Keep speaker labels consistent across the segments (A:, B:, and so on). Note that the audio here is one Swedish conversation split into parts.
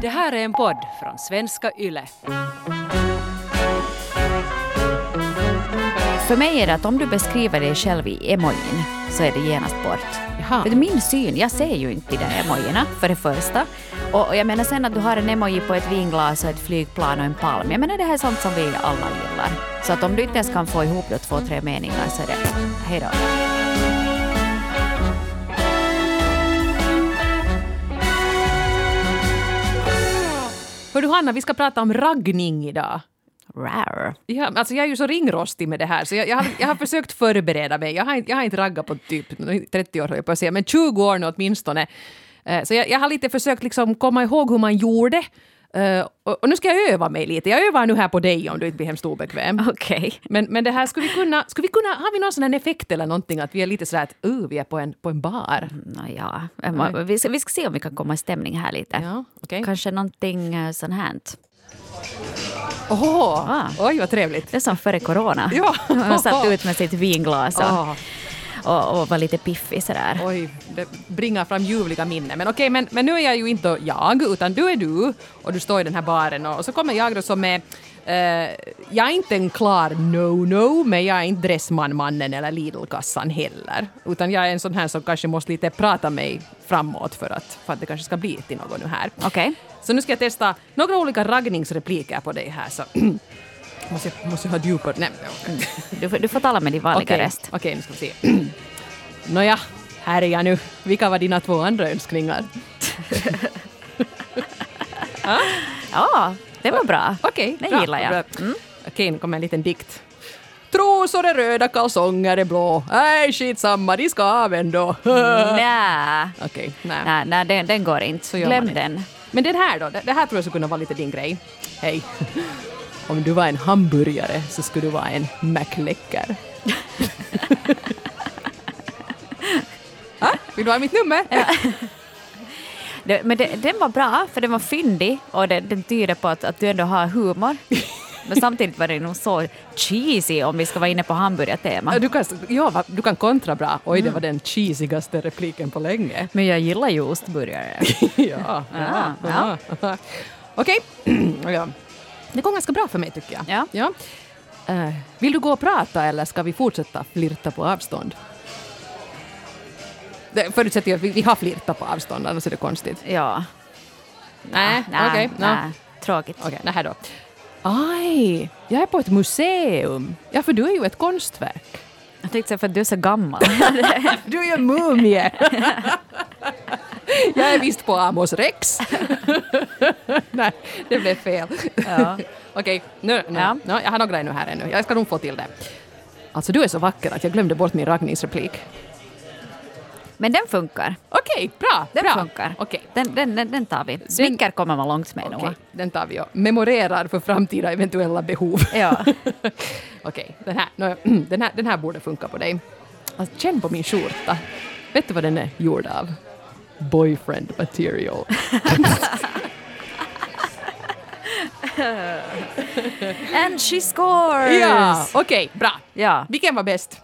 A: Det här är en podd från svenska YLE.
B: För mig är det att om du beskriver dig själv i emojin så är det genast bort.
A: Jaha.
B: För min syn, jag ser ju inte de där emojierna för det första. Och jag menar sen att du har en emoji på ett vinglas och ett flygplan och en palm. Jag menar det här är sånt som vi alla gillar. Så att om du inte ens kan få ihop då två, tre meningar så är det hej
A: Hör du Hanna, vi ska prata om raggning idag.
B: Rar.
A: Ja, alltså jag är ju så ringrostig med det här så jag, jag, har, jag har försökt förbereda mig. Jag har, inte- jag har inte raggat på typ 30 år jag på att säga, men 20 år nu åtminstone. Eh, Så jag, jag har lite försökt liksom komma ihåg hur man gjorde. Eh, Och, och nu ska jag öva mig lite. Jag övar nu här på dig om du inte blir hemskt obekväm.
B: Okej.
A: Men, men det här, skulle vi kunna, skulle vi kunna, har vi någon sån här effekt eller någonting att vi är lite sådär att uh, vi är på en, på en bar?
B: Nåja, vi ska, vi ska se om vi kan komma i stämning här lite.
A: Ja, okej.
B: Kanske någonting eh, sånt här.
A: Åh,
B: Ah.
A: oj vad trevligt.
B: Det är som före corona.
A: Ja.
B: Man satt ut med sitt vinglas och,
A: Ah.
B: Och, och var lite piffig sådär.
A: Oj, det bringar fram ljuvliga minnen. Men okej, men, men nu är jag ju inte jag, utan du är du och du står i den här baren och, och så kommer jag då som är eh, jag är inte en klar no-no, men jag är inte Dressman-mannen eller Lidl-kassan heller. Utan jag är en sån här som kanske måste lite prata mig framåt för att, för att det kanske ska bli till något nu här.
B: Okej.
A: Så nu ska jag testa några olika raggningsrepliker på dig här. Så måste, jag, måste jag ha djupare... Nej.
B: Du, får- du får tala med din vanliga
A: Okej,
B: röst.
A: Okej, nu ska vi se. Nåja, här är jag nu. Vilka var dina två andra önskningar?
B: Ja, det var bra.
A: Okej,
B: det
A: bra,
B: gillar jag.
A: bra. Okej, nu kommer en liten dikt. Trosor är röda, kalsonger är blå. Nej, skitsamma, de ska av ändå.
B: Nä.
A: Okej, nej.
B: Nej, nej den, den går inte.
A: Så
B: Glöm den.
A: Men den här då, det det här tror jag skulle kunna vara lite din grej. Hej. Om du var en hamburgare så skulle du vara en McLäcker. ah, vill du ha mitt nummer?
B: Det, men det, den var bra, för den var fyndig och den, den tyder på att, att du ändå har humor. Men samtidigt var det nog så cheesy om vi ska vara inne på hamburgartema.
A: Du kan, ja, du kan kontra bra. Oj, det var den cheesigaste repliken på länge.
B: Men jag gillar ju ostburgare.
A: ja, ja,
B: Ja,
A: ja. Okej. ja. Det går ganska bra för mig tycker jag.
B: Ja.
A: Eh, vill du gå och prata eller ska vi fortsätta flirta på avstånd? Det förutsätter ju att vi, vi har flirtat på avstånd, annars är det konstigt.
B: Ja.
A: Nej,
B: nej,
A: okej.
B: nej.
A: nå.
B: Tråkigt.
A: Okej, nej, här då. Aj, jag är på ett museum. Ja, för du är ju ett konstverk.
B: Jag tänkte säga för att du är så gammal.
A: Du är ju en mumie! jag är visst på Amos Rex. Nej, det blev fel.
B: Ja.
A: Okej, nu, nu.
B: Ja.
A: Ja, jag har några ännu här ännu. Jag ska nog få till det. Alltså, du är så vacker att jag glömde bort min raggningsreplik.
B: Men den funkar.
A: Okej, bra.
B: Den
A: bra.
B: funkar.
A: Okej.
B: Den, den, den, den tar vi. Smicker kommer man långt med nog.
A: den tar vi och memorerar för framtida eventuella behov.
B: Ja.
A: Okej, den, här, den, här, den här borde funka på dig. Alltså, känn på min skjorta. Vet du vad den är gjord av? Boyfriend material.
B: And she scores!
A: Ja, okej, bra.
B: Ja.
A: Vilken var bäst?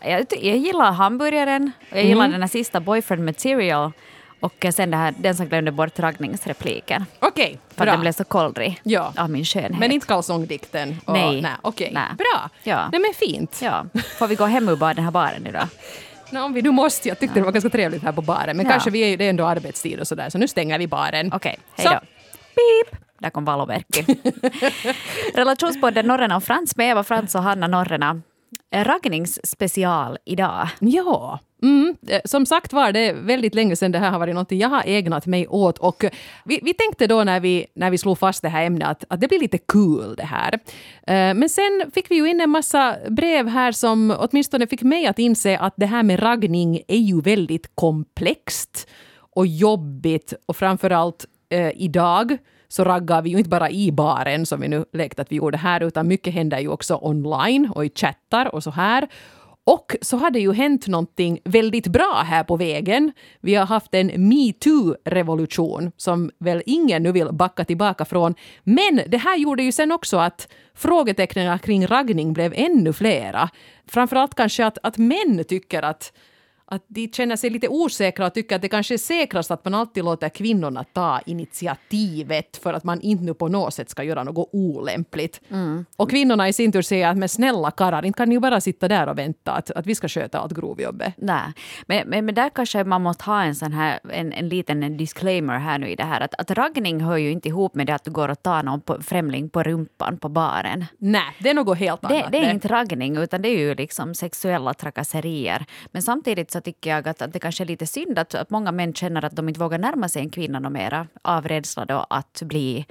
B: Jag, jag gillar hamburgaren och jag gillar
A: Mm.
B: den här sista boyfriend material och sen det här, den som glömde bort raggningsrepliken.
A: Okej,
B: För att
A: bra.
B: den blev så kollrig
A: Ja.
B: av min skönhet.
A: Men inte kalsongdikten? och-
B: Nej.
A: nej Okej,
B: Nej.
A: bra.
B: Ja.
A: Nej men fint.
B: Ja, får vi gå hem ur bara den här baren idag?
A: Nå, om vi nu måste, jag tyckte det var ganska trevligt här på baren, men
B: Ja.
A: kanske vi är, det är ändå arbetstid och sådär, så nu stänger vi baren.
B: Okej, hej
A: Så.
B: då. Pip! Där kom valomerki. Relationspodden Norrena och Frans med Eva Frans och Hanna Norrena. Eh, raggningsspecial idag.
A: Ja, mm. Eh, som sagt var det är väldigt länge sedan det här har varit något jag har ägnat mig åt och eh, vi, vi tänkte då när vi, när vi slog fast det här ämnet att, att det blir lite kul det här. Men sen fick vi ju in en massa brev här som åtminstone fick mig att inse att det här med raggning är ju väldigt komplext och jobbigt och framförallt eh, idag så raggar vi ju inte bara i baren som vi nu lekte att vi gjorde här utan mycket händer ju också online och i chattar och så här. Och så har det ju hänt någonting väldigt bra här på vägen. Vi har haft en metoo-revolution som väl ingen nu vill backa tillbaka från. Men det här gjorde ju sen också att frågetecknen kring raggning blev ännu flera. Framförallt kanske att, att män tycker att att de känner sig lite osäkra och tycker att det kanske är säkrast att man alltid låter kvinnorna ta initiativet för att man inte nu på något sätt ska göra något olämpligt. Mm. Och kvinnorna i sin tur säger att men snälla karlar, inte kan ni ju bara sitta där och vänta att, att vi ska sköta allt grovjobbet.
B: Nej, men, men, men där kanske man måste ha en sån här, en, en liten disclaimer här nu i det här att, att raggning hör ju inte ihop med det att du går och tar någon på, främling på rumpan på baren.
A: Nej, det är något helt annat.
B: Det, det är inte raggning utan det är ju liksom sexuella trakasserier. Men samtidigt så tycker jag att, att det kanske är lite synd att, att många män känner att de inte vågar närma sig en kvinna mera av rädsla då att bli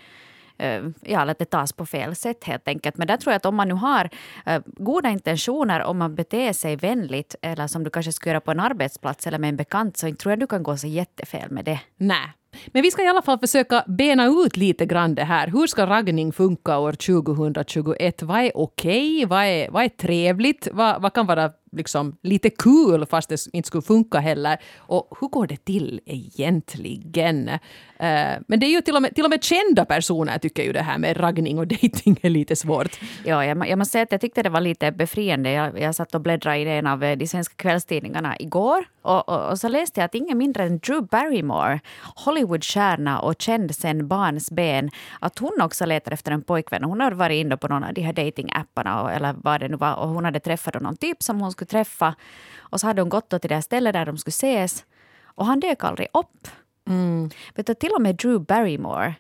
B: eh, ja, att det tas på fel sätt helt enkelt. Men där tror jag att om man nu har eh, goda intentioner, om man beter sig vänligt eller som du kanske skulle göra på en arbetsplats eller med en bekant så tror jag du kan gå så jättefel med det.
A: Nej, men vi ska i alla fall försöka bena ut lite grann det här. Hur ska raggning funka år 2021? Vad är okej? Okay? Vad, är, vad är trevligt? Vad, vad kan vara liksom lite kul cool, fast det inte skulle funka heller. Och hur går det till egentligen? Uh, men det är ju till och, med, till och med kända personer tycker ju det här med raggning och dejting är lite svårt.
B: Ja, jag, jag måste säga att jag tyckte det var lite befriande. Jag, jag satt och bläddrade i en av eh, de svenska kvällstidningarna igår och, och, och, så läste jag att ingen mindre än Drew Barrymore, Hollywoodstjärna och känd sen barnsben, att hon också letar efter en pojkvän. Hon har varit inne på någon av de här datingapparna eller vad det nu var och hon hade träffat någon typ som hon skulle träffa. Och så hade hon gått till det stället där de skulle ses och han dök aldrig upp. Mm. Vet du, till och med Drew Barrymore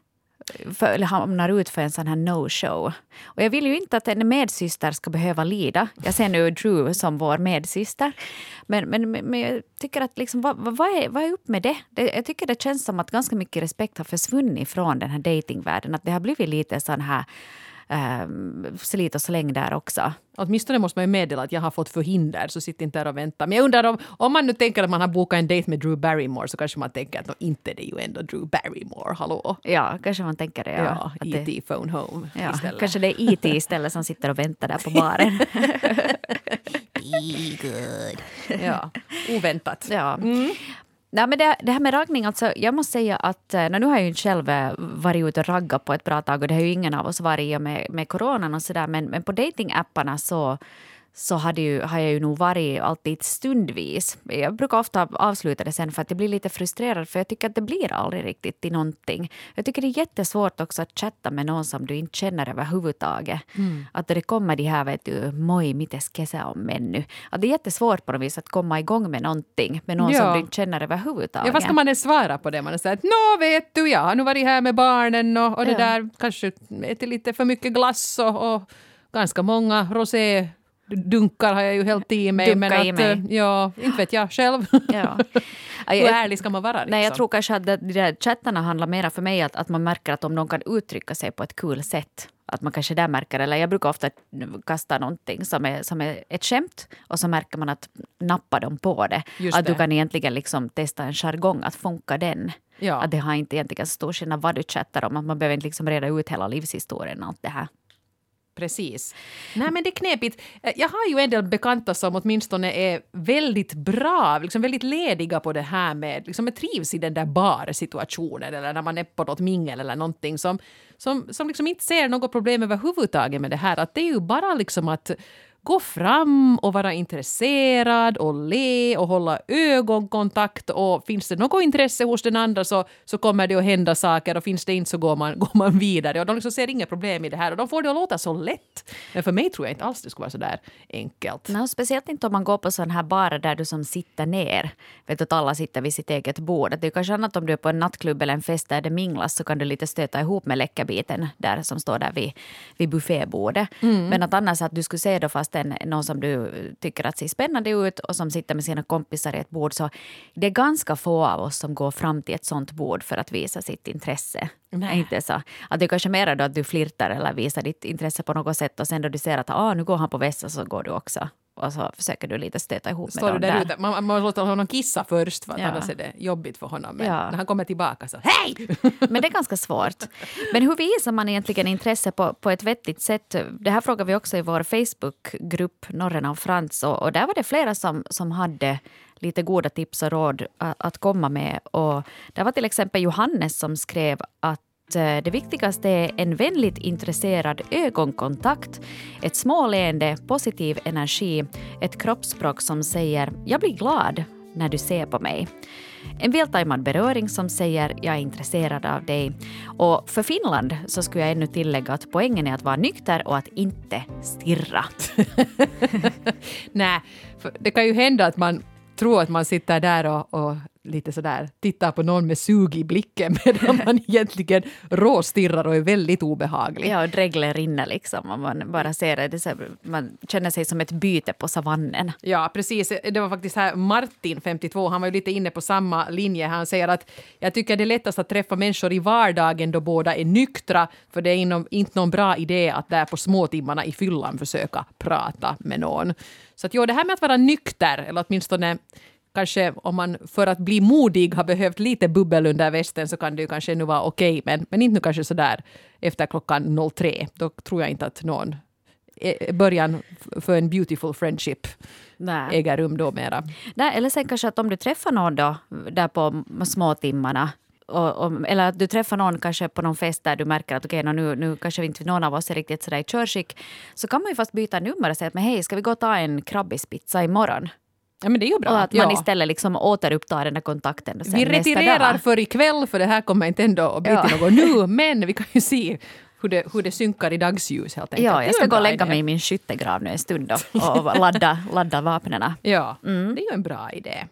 B: för, eller hamnar ut för en sån här no-show. Och jag vill ju inte att en medsyster ska behöva lida. Jag ser nu Drew som vår medsyster. Men, men, men jag tycker att liksom, vad, vad, är, vad är upp med det? det? Jag tycker det känns som att ganska mycket respekt har försvunnit från den här datingvärlden. Att det har blivit lite sån här eh, slit och släng där också.
A: Åtminstone måste man ju meddela att jag har fått förhinder, så sitt inte där och vänta. Men jag undrar om, om man nu tänker att man har bokat en dejt med Drew Barrymore så kanske man tänker att no, inte det är ju ändå Drew Barrymore, hallå?
B: Ja, kanske man tänker det.
A: Ja, ja E.T.
B: Det,
A: Phone Home
B: ja,
A: istället.
B: Kanske det är E.T. istället som sitter och väntar där på baren.
A: Be good. Ja, oväntat.
B: Ja. Mm. Nej, men det, det, här med raggning, alltså, jag måste säga att eh, nu har jag ju inte själv eh, varit ute och raggat på ett bra tag och det har ju ingen av oss varit i och med, med coronan och sådär men, men på datingapparna så så hade ju, har jag ju nog varit alltid stundvis. Jag brukar ofta avsluta det sen för att jag blir lite frustrerad för jag tycker att det blir aldrig riktigt till någonting. Jag tycker det är jättesvårt också att chatta med någon som du inte känner överhuvudtaget. Mm. Att det kommer de här vet du, moi mites kesä om menny. Att det är jättesvårt på något vis att komma igång med någonting med någon ja. som du inte känner överhuvudtaget.
A: Ja, vad ska man ens svara på det? Man säger att nå vet du, jag har nu varit här med barnen och, och det ja. där kanske ätit lite för mycket glass och, och ganska många rosé dunkar har jag ju helt i mig.
B: Dunka men att, i mig.
A: Ja, inte vet jag själv. Ja. Hur ärlig ska man vara? Liksom?
B: Nej, jag liksom? tror kanske att de där chattarna handlar mer för mig att, att man märker att om någon kan uttrycka sig på ett kul sätt att man kanske där märker, eller jag brukar ofta kasta någonting som är, som är ett skämt och så märker man att nappar de på det. Just att det. du kan egentligen liksom testa en jargong, att funka den. Ja. Att det har inte egentligen så stor skillnad vad du chattar om, att man behöver inte liksom reda ut hela livshistorien allt det här.
A: Precis. Nej, men det är knepigt. Eh, jag har ju en del bekanta som åtminstone är väldigt bra, liksom väldigt lediga på det här med, liksom trivs i den där barsituationen eller när man är på något mingel eller någonting som, som, som liksom inte ser något problem överhuvudtaget med det här. Att det är ju bara liksom att gå fram och vara intresserad och le och hålla ögonkontakt och finns det något intresse hos den andra så, så kommer det att hända saker och finns det inte så går man, går man vidare och de liksom ser inga problem i det här och de får det att låta så lätt. Men för mig tror jag inte alls det skulle vara så där enkelt.
B: No, speciellt inte om man går på sån här barer där du som sitter ner. Vet att alla sitter vid sitt eget bord. Det är kanske annat om du är på en nattklubb eller en fest där det minglas så kan du lite stöta ihop med läckarbiten där som står där vid, vid buffébordet. Mm. Men att annars att du skulle se då fast en, någon som du tycker att ser spännande ut och som sitter med sina kompisar i ett bord så det är ganska få av oss som går fram till ett sånt bord för att visa sitt intresse. Nej. Inte så. Att det är kanske mer då att du flirtar eller visar ditt intresse på något sätt och sen då du ser att ah, nu går han på vässa så går du också och så försöker du lite stöta ihop
A: Står
B: med
A: dem där. Ute. Man, man låter honom kissa först för att ja. annars är det jobbigt för honom. Men ja. när han kommer tillbaka så hej!
B: Men det är ganska svårt. Men hur visar man egentligen intresse på, på ett vettigt sätt? Det här frågar vi också i vår Facebookgrupp Norren av Frans och, och där var det flera som, som hade lite goda tips och råd att, komma med. Och det var till exempel Johannes som skrev att Eh, det viktigaste är en vänligt intresserad ögonkontakt, ett småleende, positiv energi, ett kroppsspråk som säger “jag blir glad” när du ser på mig. En vältajmad beröring som säger jag är intresserad av dig. Och för Finland så skulle jag ännu tillägga att poängen är att vara nykter och att inte stirra.
A: Nej, det kan ju hända att man tror att man sitter där och, och lite sådär tittar på någon med sug i blicken medan man egentligen råstirrar och är väldigt obehaglig.
B: Ja, och dregler rinner liksom om man bara ser det. det så, man känner sig som ett byte på savannen.
A: Ja, precis. Det var faktiskt här Martin, 52, han var ju lite inne på samma linje. Han säger att jag tycker det är lättast att träffa människor i vardagen då båda är nyktra, för det är inom, inte någon bra idé att där på småtimmarna i fyllan försöka prata med någon. Så att jo, det här med att vara nykter, eller åtminstone kanske om man för att bli modig har behövt lite bubbel under västen så kan det ju kanske nu vara okej, men, men inte nu kanske sådär efter klockan 03. Då tror jag inte att någon början för en beautiful friendship Nej. äger rum då mera.
B: Nej, eller sen kanske att om du träffar någon då där på småtimmarna och, och, eller att du träffar någon kanske på någon fest där du märker att okay, nu, nu kanske inte någon av oss är riktigt sådär i körskick. Så kan man ju fast byta nummer och säga att men hej, ska vi gå och ta en krabbispizza imorgon?
A: Ja, men det är ju bra.
B: Och att man istället liksom återupptar den där kontakten.
A: vi retirerar för ikväll, för det här kommer inte ändå att bli ja. till något nu, men vi kan ju se hur det, hur det synkar i dagsljus helt enkelt.
B: Ja, jag ska gå och lägga idé. mig i min skyttegrav nu en stund och, och ladda, ladda vapnen.
A: Ja, mm. det är ju en bra idé.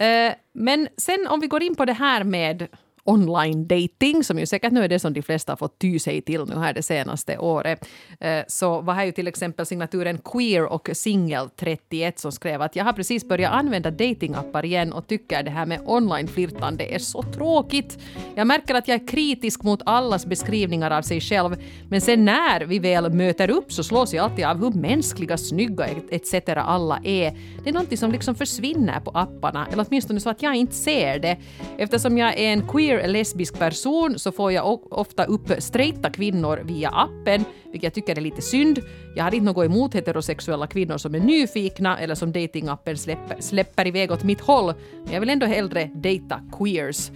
A: Uh, men sen om vi går in på det här med online dating som ju säkert nu är det som de flesta har fått ty sig till nu här det senaste året. Eh, så var här ju till exempel signaturen Queer och Singel 31 som skrev att jag har precis börjat använda datingappar igen och tycker det här med online-flirtande är så tråkigt. Jag märker att jag är kritisk mot allas beskrivningar av sig själv men sen när vi väl möter upp så slås jag alltid av hur mänskliga, snygga etc. alla är. Det är någonting som liksom försvinner på apparna eller åtminstone så att jag inte ser det. Eftersom jag är en queer queer lesbisk person så får jag ofta upp straighta kvinnor via appen, vilket jag tycker är lite synd. Jag har inte något emot heterosexuella kvinnor som är nyfikna eller som datingappen släpper, släpper iväg åt mitt håll, men jag vill ändå hellre dejta queers.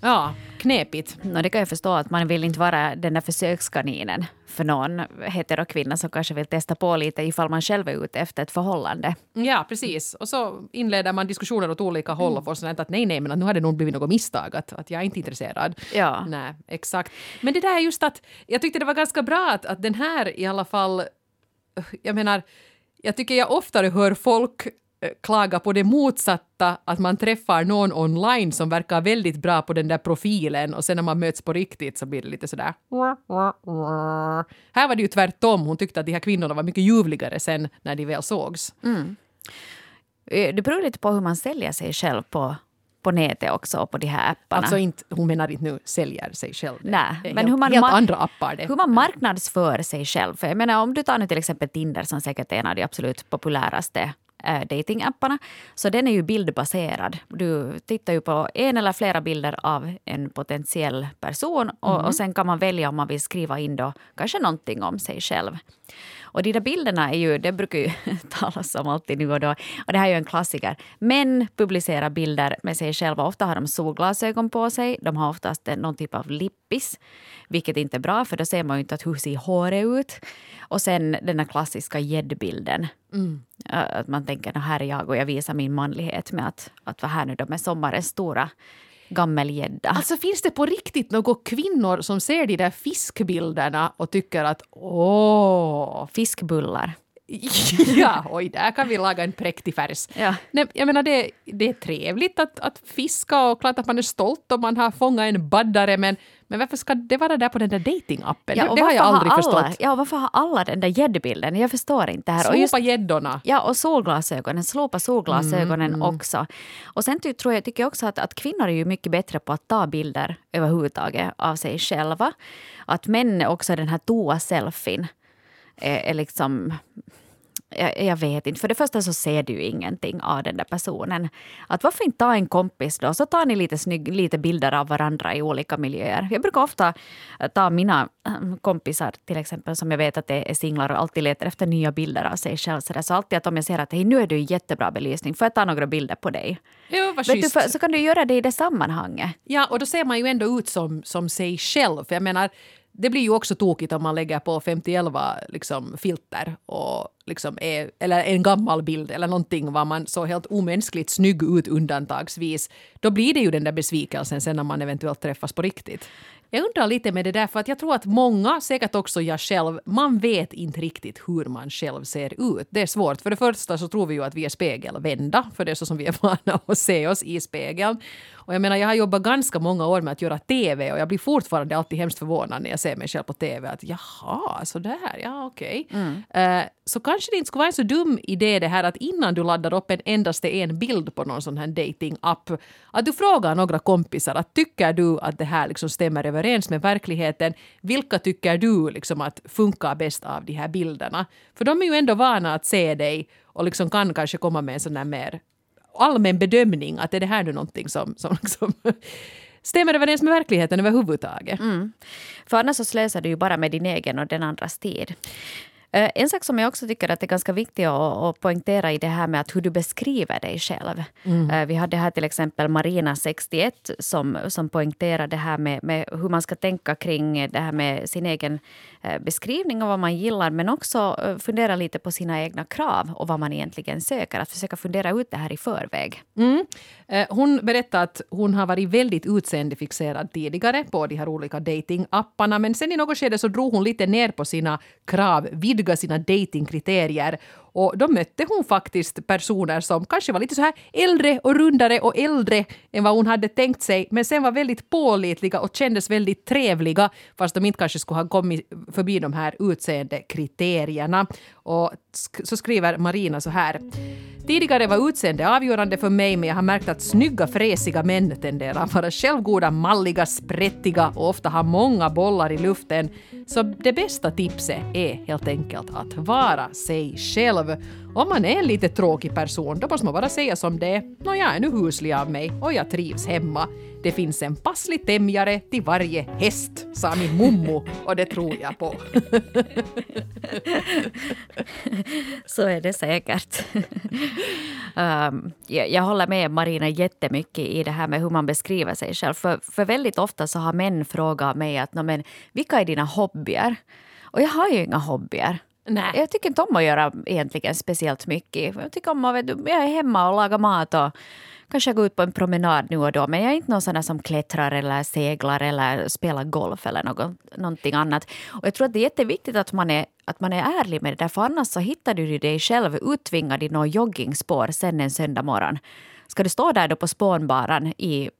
A: Ja, knepigt.
B: No, det kan jag förstå att man vill inte vara den där försökskaninen för någon heterokvinna som kanske vill testa på lite ifall man själv är ute efter ett förhållande.
A: Ja, precis. Och så inleder man diskussioner åt olika håll och får sånt att nej, nej, men att nu har det nog blivit något misstag, att, att jag är inte intresserad.
B: Ja.
A: Nej, exakt. Men det där är just att jag tyckte det var ganska bra att, att den här i alla fall, jag menar, jag tycker jag oftare hör folk klaga på det motsatta, att man träffar någon online som verkar väldigt bra på den där profilen och sen när man möts på riktigt så blir det lite sådär... Här var det ju tvärtom, hon tyckte att de här kvinnorna var mycket ljuvligare sen när de väl sågs.
B: Mm. Eh, det beror lite på hur man säljer sig själv på på nätet också på de här apparna.
A: Alltså inte, hon menar inte nu säljer sig själv.
B: Nej,
A: men helt, hur man helt andra appar det.
B: Hur man marknadsför sig själv. För jag menar om du tar nu till exempel Tinder som säkert är en av de absolut populäraste äh, datingapparna. Så den är ju bildbaserad. Du tittar ju på en eller flera bilder av en potentiell person och, mm. och sen kan man välja om man vill skriva in då kanske någonting om sig själv. Och de där bilderna är ju, det brukar ju talas om alltid nu och då. Och det här är ju en klassiker. Män publicerar bilder med sig själva. Ofta har de solglasögon på sig. De har oftast någon typ av lippis. Vilket inte är bra för då ser man ju inte att hur ser håret ut. Och sen den här klassiska gäddbilden. Mm. Att man tänker, här är jag och jag visar min manlighet med att, att vara här nu då med sommarens stora gammelgädda.
A: Alltså finns det på riktigt några kvinnor som ser de där fiskbilderna och tycker att åh...
B: Fiskbullar.
A: ja, oj, där kan vi laga en präktig färs.
B: Ja.
A: Nej, jag menar, det, det är trevligt att, att fiska och klart att man är stolt om man har fångat en baddare, men, men varför ska det vara där på den där datingappen?
B: Ja,
A: det, har jag aldrig
B: har
A: alla, förstått.
B: Ja, och varför har alla den där gäddbilden? Jag förstår inte. här.
A: Slopa gäddorna.
B: Ja, och solglasögonen. Slopa solglasögonen mm, också. Och sen tror jag, tycker jag också att, att kvinnor är ju mycket bättre på att ta bilder överhuvudtaget av sig själva. Att män också den här toa-selfien är, är liksom jag, jag, vet inte. För det första så ser du ju ingenting av den där personen. Att varför inte ta en kompis då? Så tar ni lite, snygg, lite bilder av varandra i olika miljöer. Jag brukar ofta eh, ta mina äh, kompisar till exempel som jag vet att är singlar och alltid letar efter nya bilder av sig själv. Så, så alltid att om jag ser att hey, nu är du i jättebra belysning, får jag ta några bilder på dig?
A: Jo, vad
B: vet du, för, så kan du göra det i det sammanhanget.
A: Ja, och då ser man ju ändå ut som, som sig själv. För jag menar, det blir ju också tokigt om man lägger på 5011 liksom, filter och liksom är, eller en gammal bild eller någonting var man så helt omänskligt snygg ut undantagsvis. Då blir det ju den där besvikelsen sen när man eventuellt träffas på riktigt. Jag undrar lite med det där, för att jag tror att många, säkert också jag själv, man vet inte riktigt hur man själv ser ut. Det är svårt. För det första så tror vi ju att vi är spegelvända, för det är så som vi är vana att se oss i spegeln. Och jag menar, jag har jobbat ganska många år med att göra TV och jag blir fortfarande alltid hemskt förvånad när jag ser mig själv på TV. Att jaha, så där, ja okej. Okay. Mm. Uh, så kanske det inte skulle vara en så dum idé det här att innan du laddar upp en endaste en bild på någon sån här dating-app, att du frågar några kompisar att tycker du att det här liksom stämmer överens med verkligheten? Vilka tycker du liksom att funkar bäst av de här bilderna? För de är ju ändå vana att se dig och liksom kan kanske komma med en sån här mer allmän bedömning att är det här nu någonting som, som liksom stämmer överens med verkligheten överhuvudtaget. Mm.
B: För annars så slösar du ju bara med din egen och den andras tid. Eh, en sak som jag också tycker att är ganska viktig att, poängtera i det här med att hur du beskriver dig själv. Mm. Eh, vi hade här till exempel Marina, 61, som, som poängterade det här med, med, hur man ska tänka kring det här med sin egen eh, beskrivning av vad man gillar men också fundera lite på sina egna krav och vad man egentligen söker. Att försöka fundera ut det här i förväg.
A: Mm. Eh, hon berättade att hon har varit väldigt utseendefixerad tidigare på de här olika datingapparna men sen i något skede så drog hon lite ner på sina krav vidga sina datingkriterier. Och då mötte hon faktiskt personer som kanske var lite så här äldre och rundare och äldre än vad hon hade tänkt sig, men sen var väldigt pålitliga och kändes väldigt trevliga, fast de inte kanske skulle ha kommit förbi de här utseendekriterierna. Och så skriver Marina så här. Tidigare var utseende avgörande för mig men jag har märkt att snygga fräsiga män tenderar att vara självgoda, malliga, sprättiga och ofta ha många bollar i luften. Så det bästa tipset är helt enkelt att vara sig själv. Om man är en lite tråkig person, då måste man bara säga som det är. Nå, jag är nu huslig av mig och jag trivs hemma. Det finns en passlig tämjare till varje häst, sa min mommo och det tror jag på.
B: Så är det säkert. um, jag, jag, håller med Marina jättemycket i det här med hur man beskriver sig själv. För, för väldigt ofta så har män frågat mig att men, vilka är dina hobbyer? Och jag har ju inga hobbyer. Nej. Jag tycker inte om att göra egentligen speciellt mycket. Jag tycker om att jag är hemma och lagar mat och kanske går ut på en promenad nu och då. Men jag är inte någon sån som klättrar eller seglar eller spelar golf eller något, någonting annat. Och jag tror att det är jätteviktigt att man är, att man är ärlig med det där. För annars så hittar du dig själv uttvingad i något joggingspår sen en söndag morgon. Ska du stå där då på spånbaran i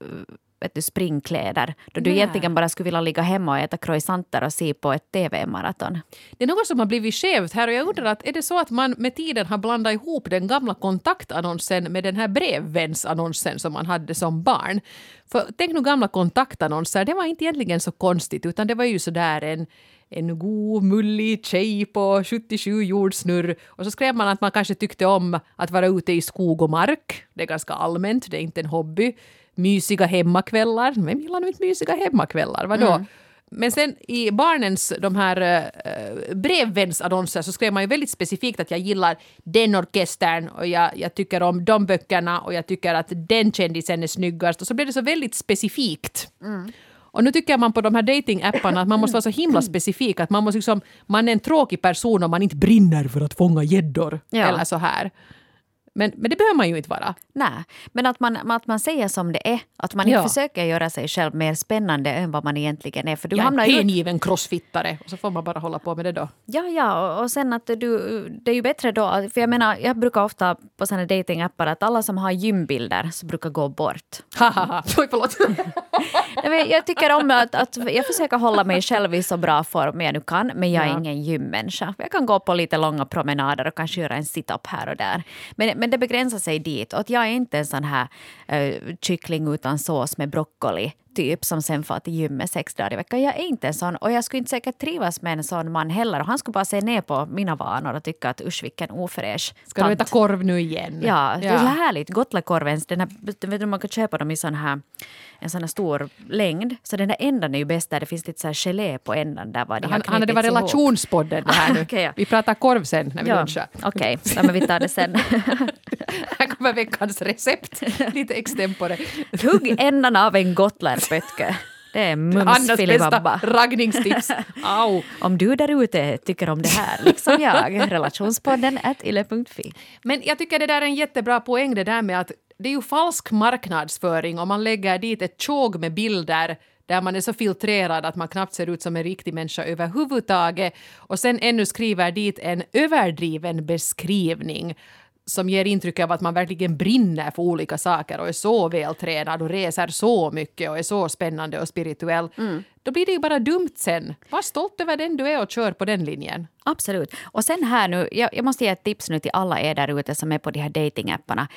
B: vet du, springkläder då du Nej. egentligen bara skulle vilja ligga hemma och äta croissanter och se på ett tv-maraton.
A: Det är något som har blivit skevt här och jag undrar att är det så att man med tiden har blandat ihop den gamla kontaktannonsen med den här brevvänsannonsen som man hade som barn. För tänk nu gamla kontaktannonser, det var inte egentligen så konstigt utan det var ju sådär en en god mullig tjej på 77 jordsnurr. Och så skrev man att man kanske tyckte om att vara ute i skog och mark. Det är ganska allmänt, det är inte en hobby mysiga hemmakvällar. Vem gillar nu inte mysiga hemmakvällar? Vadå? Mm. Men sen i barnens de här äh, brevvänsannonser så skrev man ju väldigt specifikt att jag gillar den orkestern och jag, jag tycker om de böckerna och jag tycker att den kändisen är snyggast. Och så blev det så väldigt specifikt. Mm. Och nu tycker man på de här datingapparna att man måste vara så himla specifik att man måste liksom, man är en tråkig person om man inte brinner för att fånga gäddor. Ja. Eller så här. Men, men det behöver man ju inte vara.
B: Nej, men att man, att man säger som det är. Att man ja. inte försöker göra sig själv mer spännande än vad man egentligen är.
A: För du jag är en hängiven ju... crossfittare och så får man bara hålla på med det då.
B: Ja, ja, och sen att du, det är ju bättre då, för jag menar, jag brukar ofta på sådana datingappar att alla som har gymbilder så brukar gå bort.
A: Oj förlåt.
B: jag tycker om att, att jag försöker hålla mig själv i så bra form jag nu kan, men jag är ja. ingen gymmänniska. Jag kan gå på lite långa promenader och kanske göra en sit-up här och där. Men, men men det begränsar sig dit. Och att jag är inte en sån här äh, kyckling utan sås med broccoli typ som sen får till gymmet sex dagar i veckan. Jag är inte en sån och jag skulle inte säkert trivas med en sån man heller. Och han skulle bara se ner på mina vanor och tycka att usch vilken ofräsch
A: Ska tant. du äta korv nu igen?
B: Ja, ja. det är så härligt. Gotlakorven, den här, vet du, man kan köpa dem i sån här en sån här stor längd. Så den där ändan är ju bäst där det finns lite så här gelé på ändan. Där var
A: de han, han, det var relationspodden det här nu. okay, ja. Vi pratar korv sen när vi ja, lunchar.
B: Okej, okay. ja, men vi tar det sen.
A: här kommer veckans recept. Lite extempore.
B: Hugg ändan av en gotlärpötke. Det är mums filibabba.
A: raggningstips. Au.
B: Om du där ute tycker om det här, liksom jag, relationspodden at ille.fi.
A: Men jag tycker det där är en jättebra poäng det där med att det är ju falsk marknadsföring om man lägger dit ett tjog med bilder där man är så filtrerad att man knappt ser ut som en riktig människa överhuvudtaget och sen ännu skriver dit en överdriven beskrivning som ger intryck av att man verkligen brinner för olika saker och är så vältränad och reser så mycket och är så spännande och spirituell. Då blir det ju bara dumt sen. Var stolt över den du är och kör på den linjen.
B: Absolut. Och sen här nu, jag, jag måste ge ett tips nu till alla er där ute som är på de här datingapparna.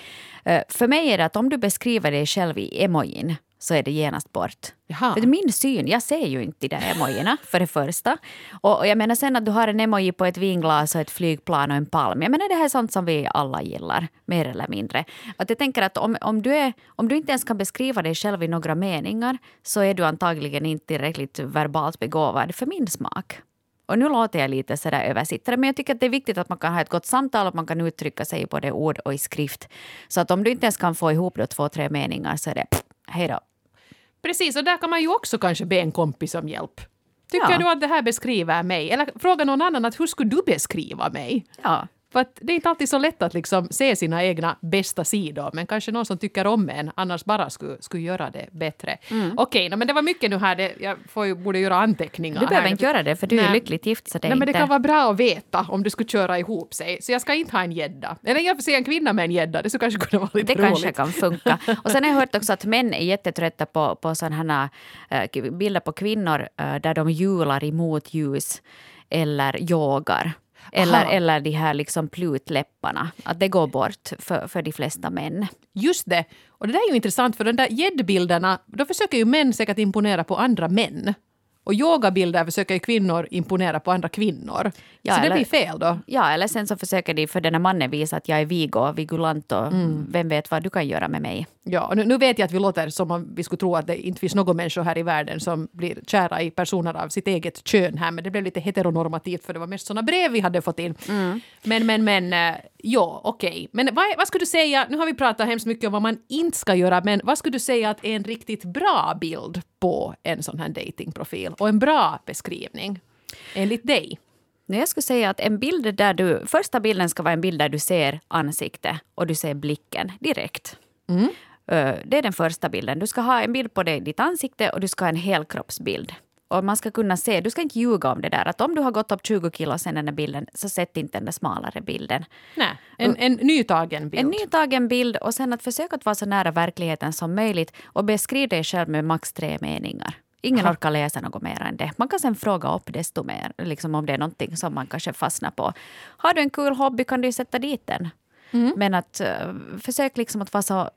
B: Uh, för mig är det att om du beskriver dig själv i emojin så är det genast bort.
A: Jaha.
B: För min syn, jag ser ju inte de där emojierna för det första. Och, och jag menar sen att du har en emoji på ett vinglas och ett flygplan och en palm. Jag menar det här är sånt som vi alla gillar, mer eller mindre. Att jag tänker att om, om, du är, om du inte ens kan beskriva dig själv i några meningar så är du antagligen inte tillräckligt verbalt begåvad för min smak. Och nu låter jag lite sådär översittare, men jag tycker att det är viktigt att man kan ha ett gott samtal, att man kan uttrycka sig både i ord och i skrift. Så att om du inte ens kan få ihop då två, tre meningar så är det hej då.
A: Precis, och där kan man ju också kanske be en kompis om hjälp. Tycker
B: Ja.
A: du att det här beskriver mig? Eller fråga någon annan att hur skulle du beskriva mig?
B: Ja.
A: För det är inte alltid så lätt att liksom se sina egna bästa sidor, men kanske någon som tycker om en annars bara skulle, skulle göra det bättre.
B: Mm.
A: Okej, no, men det var mycket nu här. Det, jag får ju, borde göra anteckningar.
B: Du behöver
A: här.
B: inte göra det för du är
A: Nej.
B: lyckligt gift så det är
A: Nej, men det kan vara bra att veta om det skulle köra ihop sig. Så jag ska inte ha en gädda. Eller jag får se en kvinna med en gädda. Det skulle kanske kunna vara lite
B: Det
A: roligt.
B: kanske kan funka. Och sen har jag hört också att män är jättetrötta på, på sådana äh, bilder på kvinnor äh, där de hjular i motljus eller yogar. Eller,
A: Aha.
B: eller de här liksom plutläpparna. Att det går bort för, för de flesta män.
A: Just det. Och det där är ju intressant för de där gäddbilderna, då försöker ju män säkert imponera på andra män. Och yogabilder försöker ju kvinnor imponera på andra kvinnor.
B: Ja,
A: så det
B: eller-
A: blir fel då.
B: Ja, eller sen så försöker de för den här mannen visa att jag är vig och vigulant och
A: Mm.
B: vem vet vad du kan göra med mig.
A: Ja, och nu, nu vet jag att vi låter som om vi skulle tro att det inte finns någon människa här i världen som blir kära i personer av sitt eget kön här, men det blev lite heteronormativt för det var mest sådana brev vi hade fått in. Men, men, men, eh, ja, okej. Men vad, vad skulle du säga, nu har vi pratat hemskt mycket om vad man inte ska göra, men vad skulle du säga att är en riktigt bra bild på en sån här datingprofil och en bra beskrivning? Enligt dig?
B: Jag skulle säga att en bild där du, första bilden ska vara en bild där du ser ansikte och du ser blicken direkt. Ö, Det är den första bilden. Du ska ha en bild på dig, ditt ansikte och du ska ha en helkroppsbild. Och man ska kunna se, du ska inte ljuga om det där. Att om du har gått upp 20 kilo sen den där bilden, så sätt inte den där smalare bilden.
A: Nej, en, en nytagen bild.
B: En nytagen bild och sen att försöka att vara så nära verkligheten som möjligt och beskriv dig själv med max tre meningar. Ingen
A: Aha.
B: orkar läsa något mer än det. Man kan sen fråga upp desto mer, liksom om det är någonting som man kanske fastnar på. Har du en kul hobby kan du sätta dit den.
A: Mm.
B: Men att uh, försök liksom att vara så,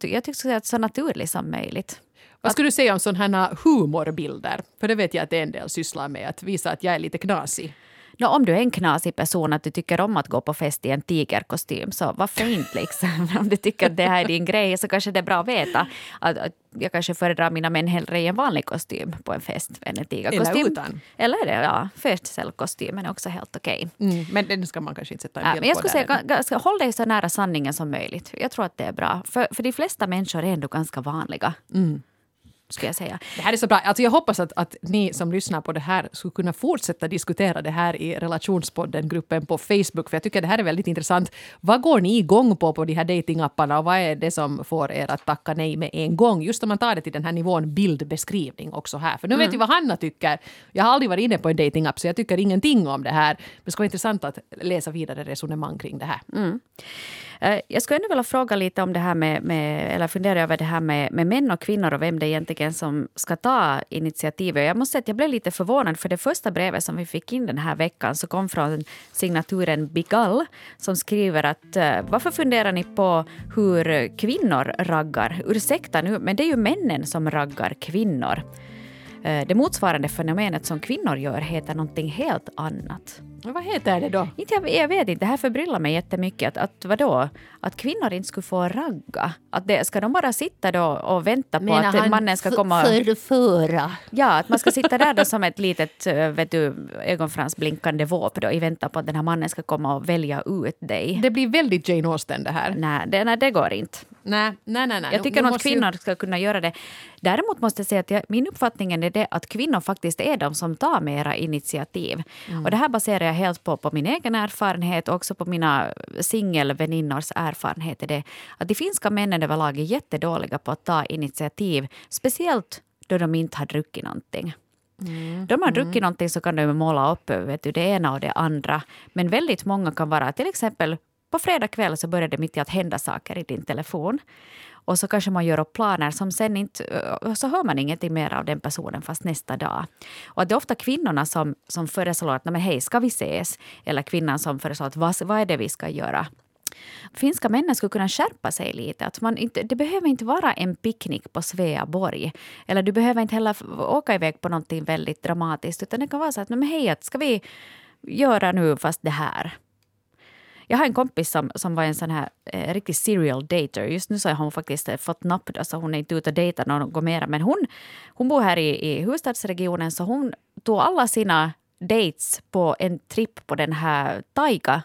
B: jag tycker att så naturlig som möjligt.
A: Vad skulle du säga om sådana här humorbilder? För det vet jag att en del sysslar med, att visa att jag är lite knasig.
B: Nå, om du är en knasig person att du tycker om att gå på fest i en tigerkostym så varför inte? Liksom? Om du tycker att det här är din grej så kanske det är bra att veta att, att jag kanske föredrar mina män hellre i en vanlig kostym på en fest än en tigerkostym.
A: Eller utan.
B: Eller det, ja. Festcellkostymen är också helt okej.
A: Mm, men den ska man kanske inte sätta en
B: Ja,
A: bild
B: men jag
A: på
B: skulle säga, ganska, håll dig så nära sanningen som möjligt. Jag tror att det är bra. För, för de flesta människor är ändå ganska vanliga.
A: Mm.
B: Skulle jag säga.
A: Det här är så bra. Alltså jag hoppas att, att ni som lyssnar på det här skulle kunna fortsätta diskutera det här i relationspodden-gruppen på Facebook, för jag tycker det här är väldigt intressant. Vad går ni igång på på de här datingapparna och vad är det som får er att tacka nej med en gång? Just om man tar det till den här nivån bildbeskrivning också här. För nu vet vi vad Hanna tycker. Jag har aldrig varit inne på en datingapp så jag tycker ingenting om det här. Men det ska vara intressant att läsa vidare resonemang kring det här.
B: Eh, Jag skulle ändå vilja fråga lite om det här med, med eller fundera över det här med, med män och kvinnor och vem det är egentligen som ska ta initiativet. Jag måste säga att jag blev lite förvånad för det första brevet som vi fick in den här veckan så kom från signaturen Bigall som skriver att eh, varför funderar ni på hur kvinnor raggar? Ursäkta nu, men det är ju männen som raggar kvinnor. Eh, det motsvarande fenomenet som kvinnor gör heter någonting helt annat.
A: Vad heter det då?
B: Inte, jag, jag vet inte, det här förbryllar mig jättemycket. Att, att vadå? Att kvinnor inte skulle få ragga? Att det, ska de bara sitta då och vänta på
A: Menar
B: att
A: han
B: mannen ska komma...
A: Förföra.
B: Ja, att man ska sitta där då som ett litet eh, vet du, ögonfransblinkande våp då, i väntan på att den här mannen ska komma och välja ut dig.
A: Det blir väldigt Jane Austen det här.
B: Nej, det, nej, det går inte.
A: Nej, nej, nej. nej.
B: Jag tycker nog att
A: måste ju-
B: kvinnor ska kunna göra det. Däremot måste jag säga att jag, min uppfattning är det att kvinnor faktiskt är de som tar mera initiativ.
A: Mm.
B: Och det här baserar jag helt på, på min egen erfarenhet och också på mina singelväninnors erfarenhet. Är det, att de finska männen överlag är jättedåliga på att ta initiativ. Speciellt då de inte har druckit någonting.
A: Mm.
B: Då man druckit någonting så kan de måla upp vet du, det ena och det andra. Men väldigt många kan vara till exempel på fredag kväll så börjar det mitt i att hända saker i din telefon. Och så kanske man gör upp planer som sen inte... Eh, så hör man ingenting mer av den personen fast nästa dag. Och att det är ofta kvinnorna som, som föreslår att men hej, ska vi ses? Eller kvinnan som föreslår att vad, vad är det vi ska göra? Finska männen skulle kunna skärpa sig lite. Att man inte, det behöver inte vara en picknick på Sveaborg. Eller du behöver inte heller åka iväg på någonting väldigt dramatiskt. Utan det kan vara så att, men hej, att ska vi göra nu fast det här? Jag har en kompis som, som var en sån här eh, riktig serial dater. Just nu så har hon faktiskt eh, fått napp så alltså hon är inte ute och dejtar någon mera. Men hon, hon bor här i, i huvudstadsregionen så hon tog alla sina dates på en tripp på den här Taiga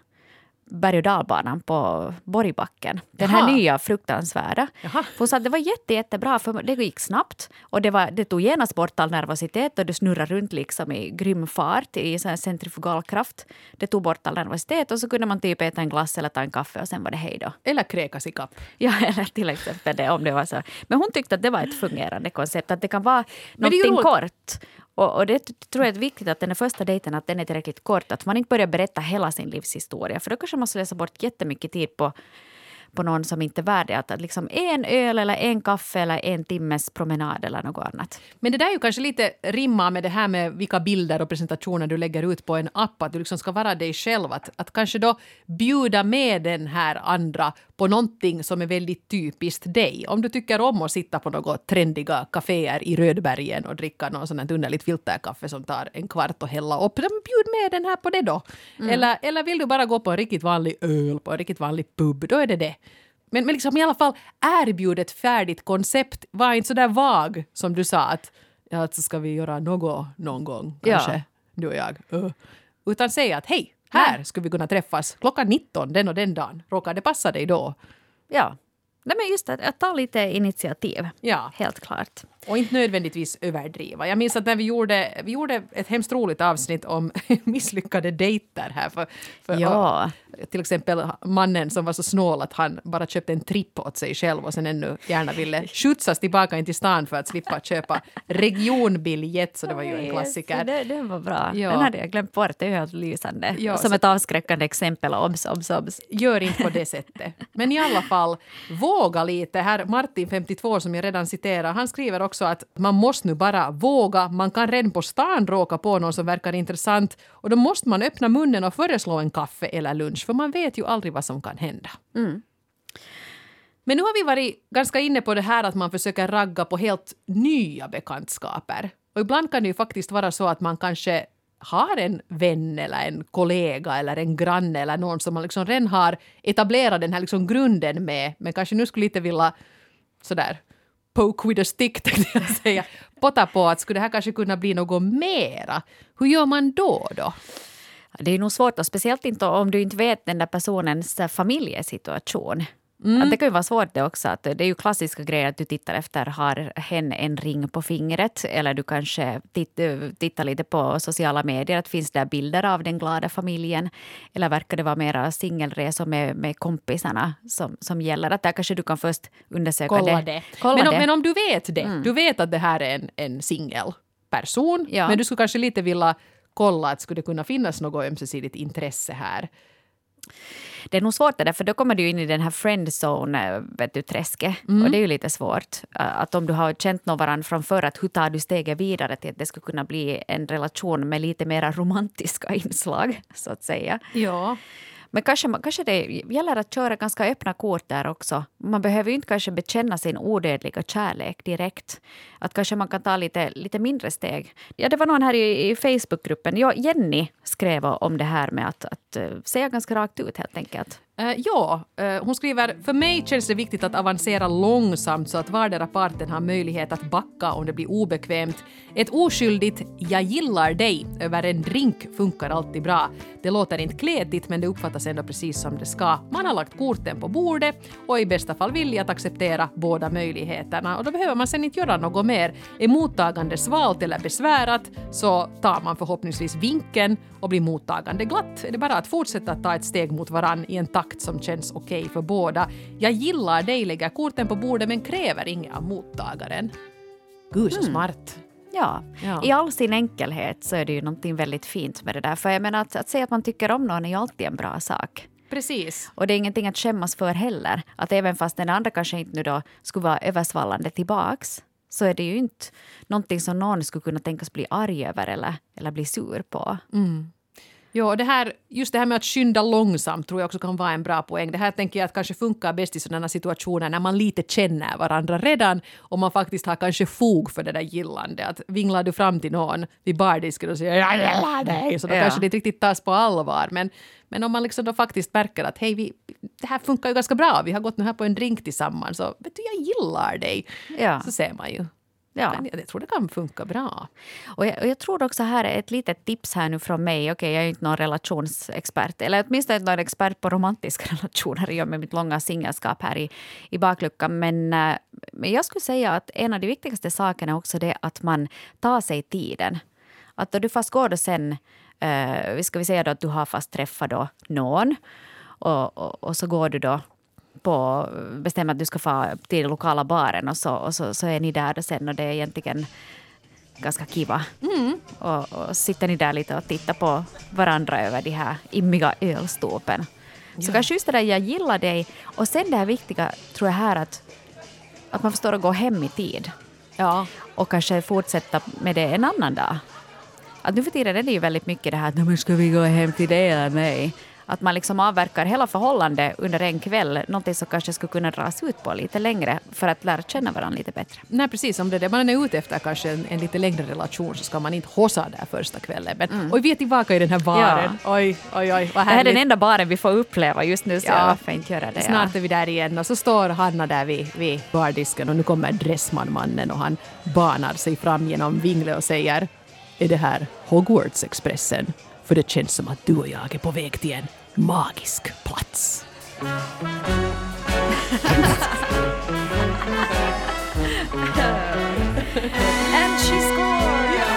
B: berg och dalbanan på Borgbacken. Den här
A: Jaha.
B: nya fruktansvärda.
A: Jaha.
B: Hon sa att det var jätte, jättebra för det gick snabbt och det, var, det tog genast bort all nervositet och du snurrade runt liksom i grym fart i sån centrifugal kraft. Det tog bort all nervositet och så kunde man typ äta en glass eller ta en kaffe och sen var det hej då.
A: Eller kräkas i kapp.
B: Ja, eller till exempel det om det var så. Men hon tyckte att det var ett fungerande koncept, att det kan vara någonting kort. Och, och det tror jag är viktigt att den här första dejten att den är tillräckligt kort. Att man inte börjar berätta hela sin livshistoria. För då kanske man slösar bort jättemycket tid på, på någon som inte är värd det. Att, att liksom en öl eller en kaffe eller en timmes promenad eller något annat.
A: Men det där är ju kanske lite rimma med det här med vilka bilder och presentationer du lägger ut på en app, att du liksom ska vara dig själv. Att, att kanske då bjuda med den här andra på någonting som är väldigt typiskt dig. Om du tycker om att sitta på några trendiga kaféer i Rödbergen och dricka någon sån här underligt filterkaffe som tar en kvart och hälla upp, bjud med den här på det då. Eller, eller vill du bara gå på en riktigt vanlig öl på en riktigt vanlig pub, då är det det. Men, men liksom i alla fall erbjud ett färdigt koncept. Var inte så där vag som du sa att ja, så ska vi göra något någon gång
B: Ja.
A: kanske, du och jag. Uh. Utan säga att hej, här skulle vi kunna träffas klockan 19 den och den dagen. Råkar det passa dig då?
B: Ja, Nej, men just att, att ta lite initiativ.
A: Ja.
B: Helt klart.
A: Och inte nödvändigtvis överdriva. Jag minns att när vi gjorde, vi gjorde ett hemskt roligt avsnitt om misslyckade dejter här. För, för
B: Ja.
A: och, till exempel mannen som var så snål att han bara köpte en tripp åt sig själv och sen ännu gärna ville skjutsas tillbaka in till stan för att slippa köpa regionbiljett. Så det var ju en klassiker.
B: Det, det var bra.
A: Ja.
B: Den hade jag glömt bort. Det är ju helt lysande.
A: Ja,
B: Som
A: så-
B: ett avskräckande exempel. Obs, obs, obs.
A: Gör inte på det sättet. Men i alla fall, våga lite. Här Martin, 52, som jag redan citerar, han skriver också att man måste nu bara våga. Man kan redan på stan råka på någon som verkar intressant och då måste man öppna munnen och föreslå en kaffe eller lunch, för man vet ju aldrig vad som kan hända. Men nu har vi varit ganska inne på det här att man försöker ragga på helt nya bekantskaper. Och ibland kan det ju faktiskt vara så att man kanske har en vän eller en kollega eller en granne eller någon som man liksom redan har etablerat den här liksom grunden med, men kanske nu skulle lite vilja sådär poke with a stick tänkte jag säga, potta på att skulle det här kanske kunna bli något mera. Hur gör man då då?
B: Det är nog svårt, och speciellt inte om du inte vet den där personens eh, familjesituation. Att det kan ju vara svårt det också. Att det är ju klassiska grejer att du tittar efter, har hen en ring på fingret? Eller du kanske titt, tittar lite på sociala medier, att finns det bilder av den glada familjen? Eller verkar det vara mera singelresor med, med kompisarna som, som gäller? Att där kanske du kan först undersöka
A: Kolla
B: det.
A: det.
B: Kolla
A: men, om,
B: det.
A: men om du vet det, du vet att det här är en, en singelperson,
B: Ja.
A: men du skulle kanske lite vilja kolla att skulle det kunna finnas något ömsesidigt intresse här.
B: Det är nog svårt det där, för då kommer du in i den här friendzone-träsket.
A: Eh, mm.
B: Och det är ju lite svårt. Eh, att om du har känt någon varandra från förr, att hur tar du steget vidare till att det skulle kunna bli en relation med lite mer romantiska inslag, så att säga.
A: Ja.
B: Men kanske, kanske det gäller att köra ganska öppna kort där också. Man behöver ju inte kanske bekänna sin odödliga kärlek direkt. Att kanske man kan ta lite, lite mindre steg. Ja, det var någon här i, i Facebookgruppen, ja, Jenny skrev om det här med att, att eh, säga ganska rakt ut helt enkelt.
A: Uh, ja, uh, hon skriver för mig känns det viktigt att avancera långsamt så att vardera parten har möjlighet att backa om det blir obekvämt. Ett oskyldigt “jag gillar dig” över en drink funkar alltid bra. Det låter inte kletigt men det uppfattas ändå precis som det ska. Man har lagt korten på bordet och i bästa fall villig att acceptera båda möjligheterna och då behöver man sen inte göra något mer. Är mottagande svalt eller besvärat så tar man förhoppningsvis vinken och blir mottagande glatt. Är det bara att fortsätta att ta ett steg mot varann i en takt som känns okej okay för båda. Jag gillar dig, lägger korten på bordet men kräver inget av mottagaren. Gud så mm. smart.
B: Ja. ja. i all sin enkelhet så är det ju någonting väldigt fint med det där. För jag menar att, att säga att man tycker om någon är ju alltid en bra sak.
A: Precis.
B: Och det är ingenting att skämmas för heller. Att även fast den andra kanske inte nu då skulle vara översvallande tillbaks så är det ju inte någonting som någon skulle kunna tänkas bli arg över eller, eller bli sur på.
A: Mm. Ja, det här, just det här med att skynda långsamt tror jag också kan vara en bra poäng. Det här tänker jag att kanske funkar bäst i sådana situationer när man lite känner varandra redan och man faktiskt har kanske fog för det där gillandet. Att vinglar du fram till någon vid bardisken och säger jag gillar dig så då ja. kanske det inte riktigt tas på allvar. Men, men om man liksom då faktiskt märker att hej, vi, det här funkar ju ganska bra, vi har gått nu här på en drink tillsammans och vet du, jag gillar dig. Ja. Så ser man ju. Ja. Jag tror det kan funka bra.
B: Och jag, och jag, tror också här är ett litet tips här nu från mig. Okej, jag är inte någon relationsexpert, eller åtminstone inte någon expert på romantiska relationer i och med mitt långa singelskap här i, i bakluckan. Men, äh, men jag skulle säga att en av de viktigaste sakerna är också det att man tar sig tiden. Att då du fast går då sen, äh, ska vi säga då att du har fast träffat då någon och, och, och så går du då på, bestämmer att du ska få till lokala baren och så, och så, så är ni där sen och det är egentligen ganska kiva. Mm. Och, och sitter ni där lite och tittar på varandra över de här immiga ölstopen. Ja. Så kanske just det där jag gillar dig och sen det här viktiga tror jag här att, att man förstår att gå hem i tid. Ja. Och kanske fortsätta med det en annan dag. Att nu för tiden är det ju väldigt mycket det här att ska vi gå hem till dig eller nej? Att man liksom avverkar hela förhållandet under en kväll, någonting som kanske skulle kunna dras ut på lite längre för att lära känna varandra lite bättre.
A: Nej, precis. Om det är det man är ute efter, kanske en, en lite längre relation, så ska man inte hossa där första kvällen. Men mm. oj, vi är tillbaka i den här baren. Ja. Oj, oj, oj,
B: vad Det här är den enda baren vi får uppleva just nu, så ja. varför inte göra det?
A: Snart ja. är vi där igen och så står Hanna där vid, vid bardisken och nu kommer Dressman-mannen och han banar sig fram genom Vingle och säger är det här Hogwarts-expressen? För det känns som att du och jag är på väg till en magisk plats.
B: And she's gone.